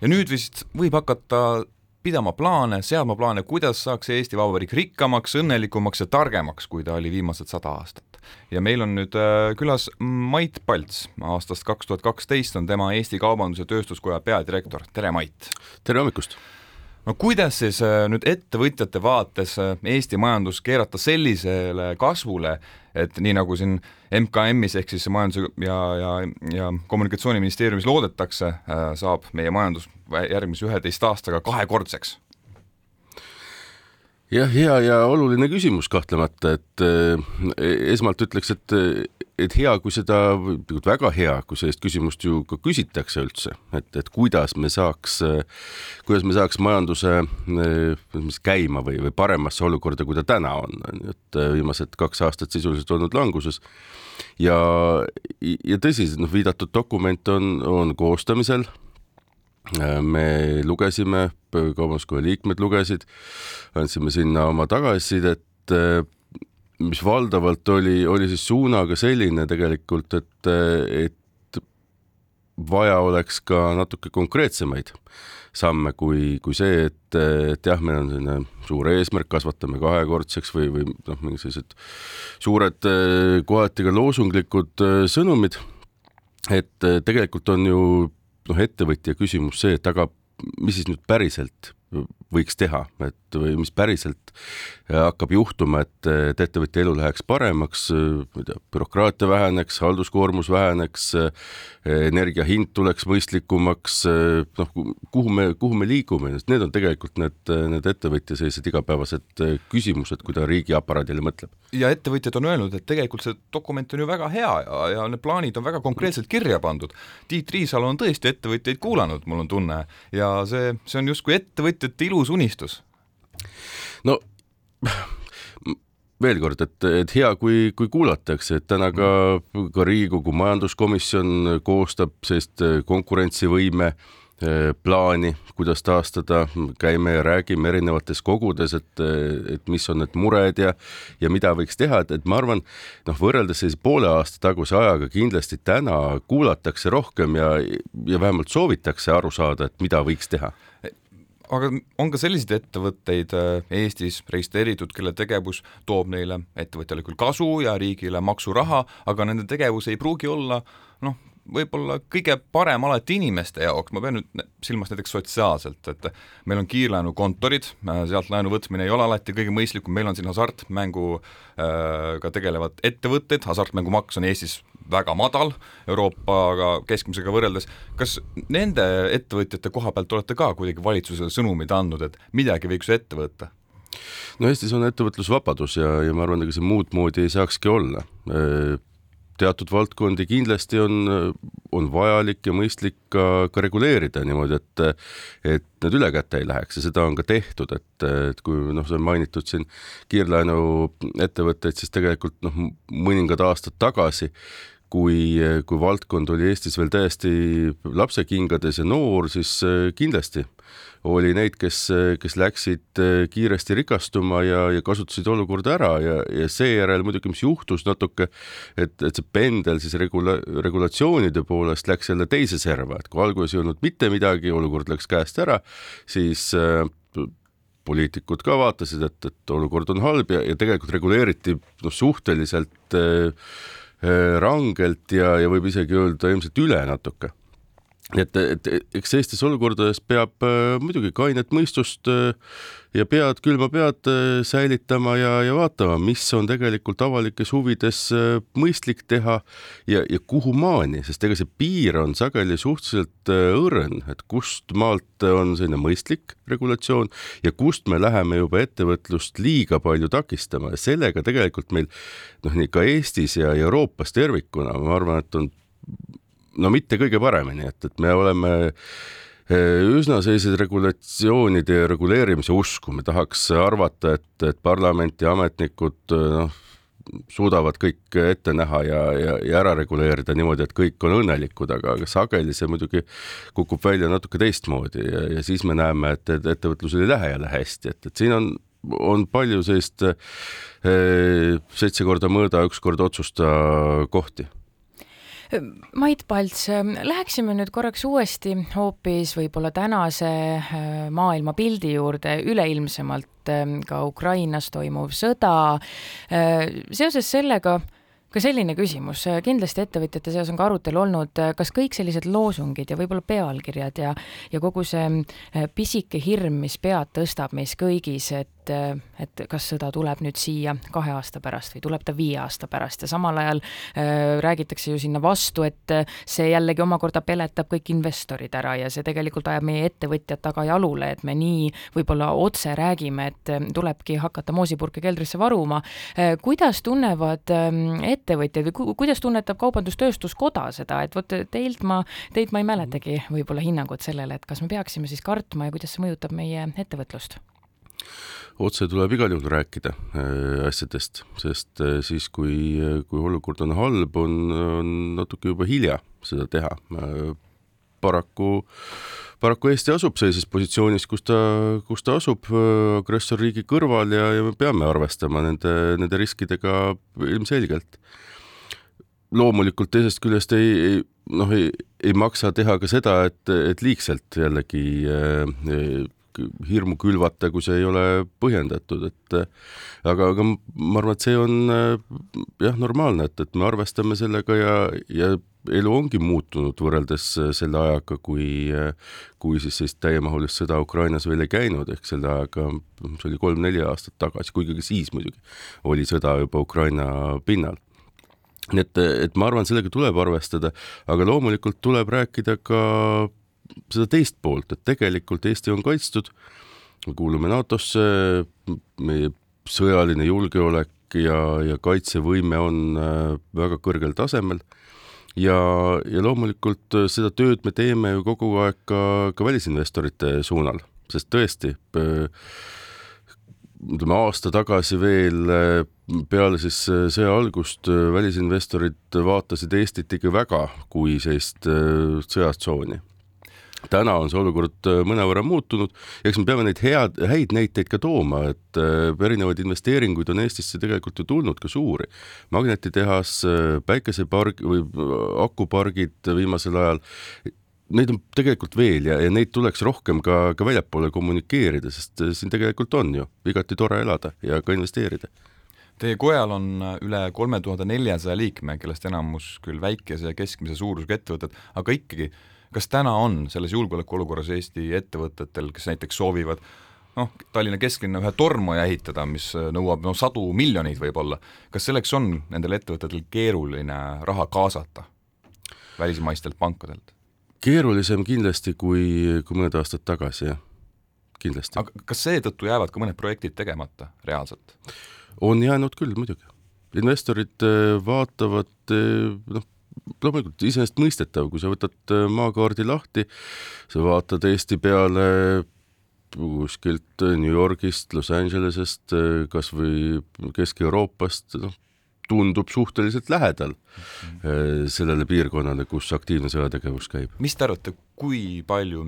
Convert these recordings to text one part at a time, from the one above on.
ja nüüd vist võib hakata pidama plaane, seadma plaane, kuidas saaks Eesti Vabariik rikkamaks, õnnelikumaks ja targemaks, kui ta oli viimased sada aastat. ja meil on nüüd äh, külas Mait Palts, aastast kaks tuhat kaksteist on tema Eesti Kaubandus-Tööstuskoja peadirektor, tere Mait! tere hommikust! No kuidas siis äh, nüüd ettevõtjate vaates äh, Eesti majandus keerata sellisele kasvule, et nii nagu siin MKM-is ehk siis Majandus- ja, ja, ja Kommunikatsiooniministeeriumis loodetakse, äh, saab meie majandus järgmise üheteist aastaga kahekordseks? jah, hea ja oluline küsimus kahtlemata, et esmalt ütleks, et et hea, kui seda, väga hea, kui sellist küsimust ju ka küsitakse üldse, et, et kuidas me saaks, kuidas me saaks majanduse käima või, või paremasse olukorda, kui ta täna on, on ju, et viimased kaks aastat sisuliselt olnud languses. ja, ja tõsi, noh, viidatud dokument on, on koostamisel me lugesime, kaubanduskoja liikmed lugesid, andsime sinna oma tagasisidet mis valdavalt oli, oli siis suunaga selline tegelikult, et, et vaja oleks ka natuke konkreetsemaid samme kui, kui see, et, et jah, meil on selline suur eesmärk, kasvatame kahekordseks või, või noh, mingi sellised suured, kohati ka loosunglikud sõnumid. et tegelikult on ju noh, ettevõtja küsimus see, et aga mis siis nüüd päriselt võiks teha, et või mis päriselt äh, hakkab juhtuma, et, et ettevõtja elu läheks paremaks, äh, ma ei tea, bürokraatia väheneks, halduskoormus väheneks, äh, energia hind tuleks mõistlikumaks, noh, kuhu me, kuhu me liigume, sest need on tegelikult need, need ettevõtja sellised igapäevased küsimused, kui ta riigiaparaadile mõtleb. ja ettevõtjad on öelnud, et tegelikult see dokument on ju väga hea ja, ja need plaanid on väga konkreetselt kirja pandud. Tiit Riisalo on tõesti ettevõtjaid kuulanud, mul on tunne, ja see, see on justkui ettevõtjate ilus unistus. no veel kord, et, et hea, kui, kui kuulatakse, et täna ka, ka Riigikogu majanduskomisjon koostab sellist konkurentsivõime eh, plaani, kuidas taastada, käime ja räägime erinevates kogudes, et, et mis on need mured ja, ja mida võiks teha, et, et ma arvan, noh, võrreldes sellise poole aasta taguse ajaga kindlasti täna kuulatakse rohkem ja, ja vähemalt soovitakse aru saada, et mida võiks teha aga on ka selliseid ettevõtteid äh, Eestis registreeritud, kelle tegevus toob neile ettevõtjale küll kasu ja riigile maksuraha, aga nende tegevus ei pruugi olla noh, võib-olla kõige parem alati inimeste jaoks, ma pean nüüd silmas näiteks sotsiaalselt, et meil on kiirlaenukontorid, äh, sealt laenu võtmine ei ole alati kõige mõistlikum, meil on siin hasartmänguga äh, tegelevad ettevõtted, hasartmängumaks on Eestis väga madal Euroopaga keskmisega võrreldes, kas nende ettevõtjate koha pealt olete ka kuidagi valitsusele sõnumid andnud, et midagi võiks ju ette võtta? no Eestis on ettevõtlusvabadus ja, ja ma arvan, ega see muud moodi ei saakski olla teatud valdkondi kindlasti on, on vajalik ja mõistlik ka, ka reguleerida niimoodi, et et need ülekäte ei läheks ja seda on ka tehtud, et, et kui noh, sai mainitud siin kiirlaenuettevõtteid, siis tegelikult noh, mõningad aastad tagasi kui, kui valdkond oli Eestis veel täiesti lapsekingades ja noor, siis kindlasti oli neid, kes, kes läksid äh, kiiresti rikastuma ja, ja kasutasid olukorda ära ja, ja seejärel muidugi, mis juhtus natuke, et, et see pendel siis regula-, regulatsioonide poolest läks jälle teise serva, et kui alguses ei olnud mitte midagi, olukord läks käest ära, siis äh, poliitikud ka vaatasid, et, et olukord on halb ja, ja tegelikult reguleeriti noh, suhteliselt äh rangelt ja, ja võib isegi öelda ilmselt üle natuke et, et eks sellistes olukordades peab äh, muidugi kainet mõistust äh, ja pead, külma pead äh, säilitama ja, ja vaatama, mis on tegelikult avalikes huvides äh, mõistlik teha ja, ja kuhu maani, sest ega see piir on sageli suhteliselt äh, õrn, et kust maalt on selline mõistlik regulatsioon ja kust me läheme juba ettevõtlust liiga palju takistama. Ja sellega tegelikult meil noh, nii ka Eestis ja Euroopas tervikuna, ma arvan, et on no mitte kõige paremini, et, et me oleme eh, üsna sellised regulatsioonide ja reguleerimise usku, me tahaks arvata, et, et parlament ja ametnikud eh, noh, suudavad kõik ette näha ja, ja, ja ära reguleerida niimoodi, et kõik on õnnelikud, aga, aga sageli see muidugi kukub välja natuke teistmoodi ja, ja siis me näeme, et, et ettevõtlusel ei lähe jälle hästi, et, et siin on, on palju sellist eh, seitse korda mõõda, üks kord otsusta kohti Mait Palts, läheksime nüüd korraks uuesti hoopis võib-olla tänase äh, maailmapildi juurde üleilmsemalt ähm, ka Ukrainas toimuv sõda. Äh, seoses sellega ka selline küsimus, kindlasti ettevõtjate seas on ka arutelu olnud, kas kõik sellised loosungid ja võib-olla pealkirjad ja, ja kogu see äh, pisike hirm, mis pead tõstab meis kõigis, et et, et kas sõda tuleb nüüd siia kahe aasta pärast või tuleb ta viie aasta pärast ja samal ajal äh, räägitakse ju sinna vastu, et see jällegi omakorda peletab kõik investorid ära ja see tegelikult ajab meie ettevõtjad tagajalule, et me nii võib-olla otse räägime, et tulebki hakata moosipurke keldrisse varuma äh,. kuidas tunnevad äh, ettevõtjad või ku kuidas tunnetab Kaubandus-Tööstuskoda seda, et vot teilt ma, teilt ma ei mäletagi võib-olla hinnangut sellele, et kas me peaksime siis kartma ja kuidas see mõjutab meie ettevõtlust? Otse tuleb igal juhul rääkida äh, asjadest, sest äh, siis, kui, kui olukord on halb, on, on natuke juba hilja seda teha. Äh, paraku, paraku Eesti asub sellises positsioonis, kus ta, kus ta asub agressorriigi kõrval ja, ja me peame arvestama nende, nende riskidega ilmselgelt. loomulikult teisest küljest ei, ei noh, ei, ei maksa teha ka seda, et, et liigselt jällegi hirmu külvata, kui see ei ole põhjendatud, et aga, aga ma arvan, et see on jah, normaalne, et, et me arvestame sellega ja, ja elu ongi muutunud võrreldes selle ajaga, kui, kui siis sellist täiemahulist sõda Ukrainas veel ei käinud, ehk selle ajaga, see oli kolm-neli aastat tagasi, kuigi ka siis muidugi oli sõda juba Ukraina pinnal. Nii et, et ma arvan, sellega tuleb arvestada, aga loomulikult tuleb rääkida ka seda teist poolt, et tegelikult Eesti on kaitstud, me kuulume NATO-sse, meie sõjaline julgeolek ja, ja kaitsevõime on äh, väga kõrgel tasemel. Ja, ja loomulikult äh, seda tööd me teeme ju kogu aeg ka, ka välisinvestorite suunal, sest tõesti, ütleme aasta tagasi veel peale siis äh, sõja algust välisinvestorid vaatasid Eestit ikka väga kui sellist sõjatsooni täna on see olukord äh, mõnevõrra muutunud ja eks me peame neid head, häid näiteid ka tooma, et äh, erinevaid investeeringuid on Eestisse tegelikult ju tulnud ka suuri. magnetitehas, äh, päikeseparg või akupargid viimasel ajal, neid on tegelikult veel ja, ja neid tuleks rohkem ka, ka väljapoole kommunikeerida, sest siin tegelikult on ju igati tore elada ja ka investeerida Teie kojal on üle kolme tuhande neljasaja liikme, kellest enamus küll väikese ja keskmise suurusega ettevõtted, aga ikkagi kas täna on selles julgeolekuolukorras Eesti ettevõtetel, kes näiteks soovivad noh, Tallinna kesklinna ühe tormaja ehitada, mis nõuab no sadu miljoneid võib-olla, kas selleks on nendel ettevõtetel keeruline raha kaasata välismaistelt pankadelt? keerulisem kindlasti kui, kui mõned aastad tagasi, jah, kindlasti. aga kas seetõttu jäävad ka mõned projektid tegemata reaalselt? on jäänud küll, muidugi. investorid eh, vaatavad eh, noh, loomulikult iseenesestmõistetav, kui sa võtad äh, maakaardi lahti, sa vaatad Eesti peale kuskilt New Yorgist, Los Angelesest, äh, kas või Kesk-Euroopast, noh, tundub suhteliselt lähedal mm -hmm. sellele piirkonnale, kus aktiivne sõjategevus käib. mis te arvate, kui palju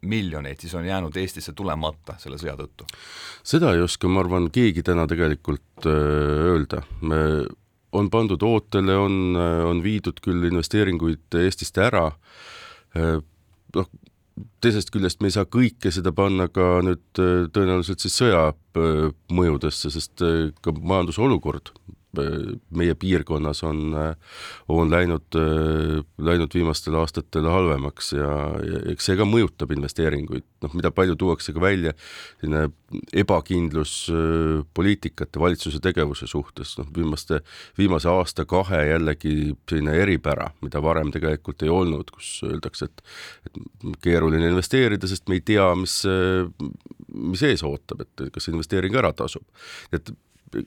miljoneid siis on jäänud Eestisse tulemata selle sõja tõttu? seda ei oska, ma arvan, keegi täna tegelikult öelda. me on pandud ootele, on, on viidud küll investeeringuid Eestist ära, noh, teisest küljest me ei saa kõike seda panna ka nüüd tõenäoliselt siis sõja mõjudesse, sest ka majanduse olukord meie piirkonnas on, on läinud, läinud viimastel aastatel halvemaks ja, ja eks see ka mõjutab investeeringuid, noh, mida palju tuuakse ka välja, selline ebakindlus poliitikate, valitsuse tegevuse suhtes, noh, viimaste, viimase aasta-kahe jällegi selline eripära, mida varem tegelikult ei olnud, kus öeldakse, et et keeruline investeerida, sest me ei tea, mis, mis ees ootab, et kas investeering ära tasub. et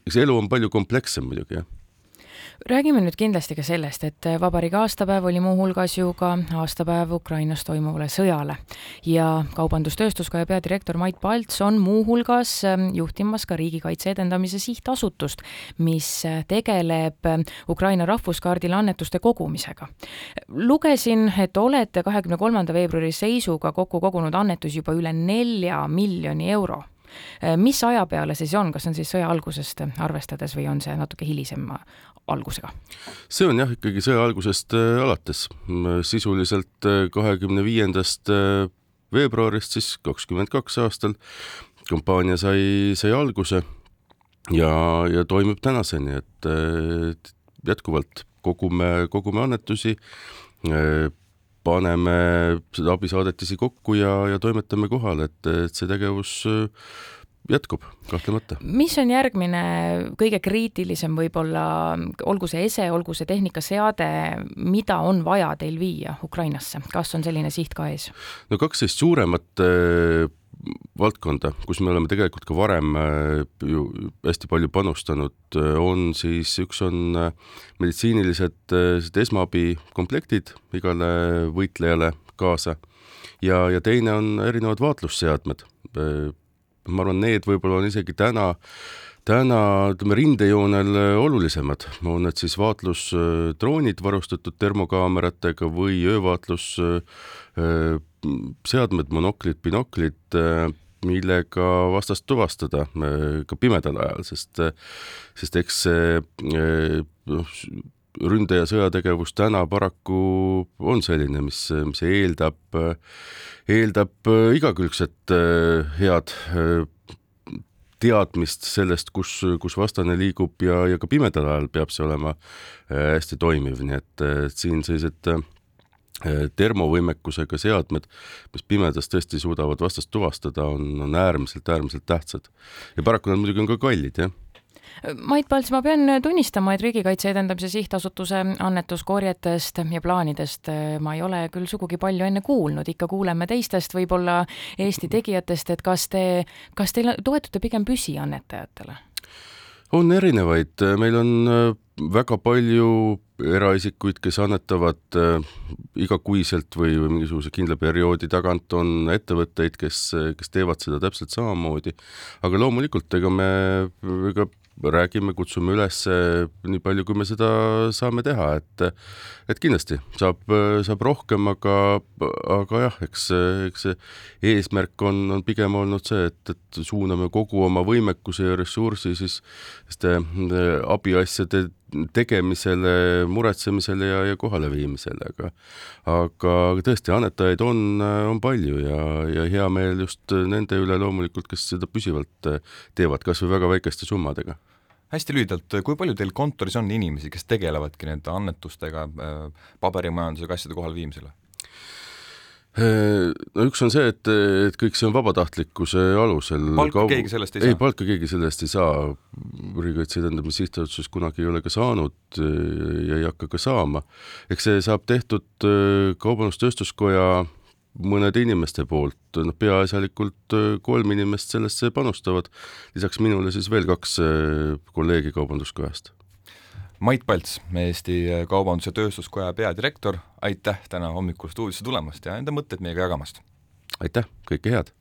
see elu on palju komplekssem muidugi, jah. Räägime nüüd kindlasti ka sellest, et vabariigi aastapäev oli muuhulgas ju ka aastapäev Ukrainas toimuvale sõjale. Ja Kaubandus-Tööstuskoja peadirektor Mait Palts on muuhulgas ähm, juhtimas ka Riigikaitse Edendamise Sihtasutust, mis tegeleb ähm, Ukraina rahvuskaardile annetuste kogumisega. lugesin, et olete kahekümne kolmanda veebruari seisuga kokku kogunud annetusi juba üle nelja miljoni euro mis aja peale siis on, kas on siis sõja algusest arvestades või on see natuke hilisema algusega? see on jah, ikkagi sõja algusest alates, sisuliselt kahekümne viiendast veebruarist siis kakskümmend kaks aastal kampaania sai, sai alguse ja, ja toimib tänaseni, et jätkuvalt kogume, kogume annetusi, paneme seda abisaadetisi kokku ja, ja toimetame kohale, et, et see tegevus jätkub, kahtlemata. mis on järgmine kõige kriitilisem võib-olla, olgu see ese, olgu see tehnikaseade, mida on vaja teil viia Ukrainasse, kas on selline siht ka ees? no kaks sellist suuremat valdkonda, kus me oleme tegelikult ka varem äh, ju hästi palju panustanud, äh, on siis, üks on äh, meditsiinilised esmaabikomplektid igale võitlejale kaasa ja, ja teine on erinevad vaatlusseadmed. Ma arvan, need võib-olla on isegi täna täna ütleme rindejoonel olulisemad, on need siis vaatlusdroonid varustatud termokaameratega või öövaatlus seadmed, monoklid, binoklid, äh, millega vastast tuvastada äh, ka pimedal ajal, sest, äh, sest eks see noh, ründe- ja sõjategevus täna paraku on selline, mis, mis eeldab, eeldab igakülgset head teadmist sellest, kus, kus vastane liigub ja, ja ka pimedal ajal peab see olema hästi toimiv, nii et, et siin sellised Äh, termovõimekusega seadmed, mis pimedas tõesti suudavad vastast tuvastada, on, on äärmiselt, äärmiselt tähtsad. ja paraku nad muidugi on ka kallid, jah Mait Palts, ma pean tunnistama, et Riigikaitse Edendamise Sihtasutuse annetuskorjetest ja plaanidest äh, ma ei ole küll sugugi palju enne kuulnud, ikka kuuleme teistest võib-olla Eesti tegijatest, et kas te, kas teil toetute pigem püsiannetajatele? on erinevaid, meil on äh, väga palju eraisikuid, kes annetavad äh, igakuiselt või, või mingisuguse kindla perioodi tagant, on ettevõtteid, kes, kes teevad seda täpselt samamoodi. aga loomulikult, ega me, ega räägime, kutsume üles nii palju, kui me seda saame teha, et et kindlasti saab, saab rohkem, aga, aga jah, eks, eks see eesmärk on, on pigem olnud see, et, et suuname kogu oma võimekuse ja ressursi siis selliste abiasjade tegemisele, muretsemisele ja, ja kohaleviimisele, aga aga tõesti, annetajaid on, on palju ja, ja hea meel just nende üle loomulikult, kes seda püsivalt teevad, kas või väga väikeste summadega hästi lühidalt, kui palju teil kontoris on inimesi, kes tegelevadki nende annetustega, paberimajandusega, asjade kohaleviimisele? No üks on see, et, et kõik see on vabatahtlikkuse alusel. palka Kaug... keegi sellest ei saa? ei, palka keegi sellest ei saa. riigikaitse edendamise sihtasutuses kunagi ei ole ka saanud ja ei hakka ka saama. eks see saab tehtud äh, Kaubandus-Tööstuskoja mõnede inimeste poolt, noh, peaasjalikult äh, kolm inimest sellesse panustavad, lisaks minule siis veel kaks äh, kolleegi Kaubanduskojast Mait Palts, Eesti Kaubandus-Tööstuskoja peadirektor, aitäh täna hommikul stuudiosse tulemast ja enda mõtteid meiega jagamast! aitäh, kõike head!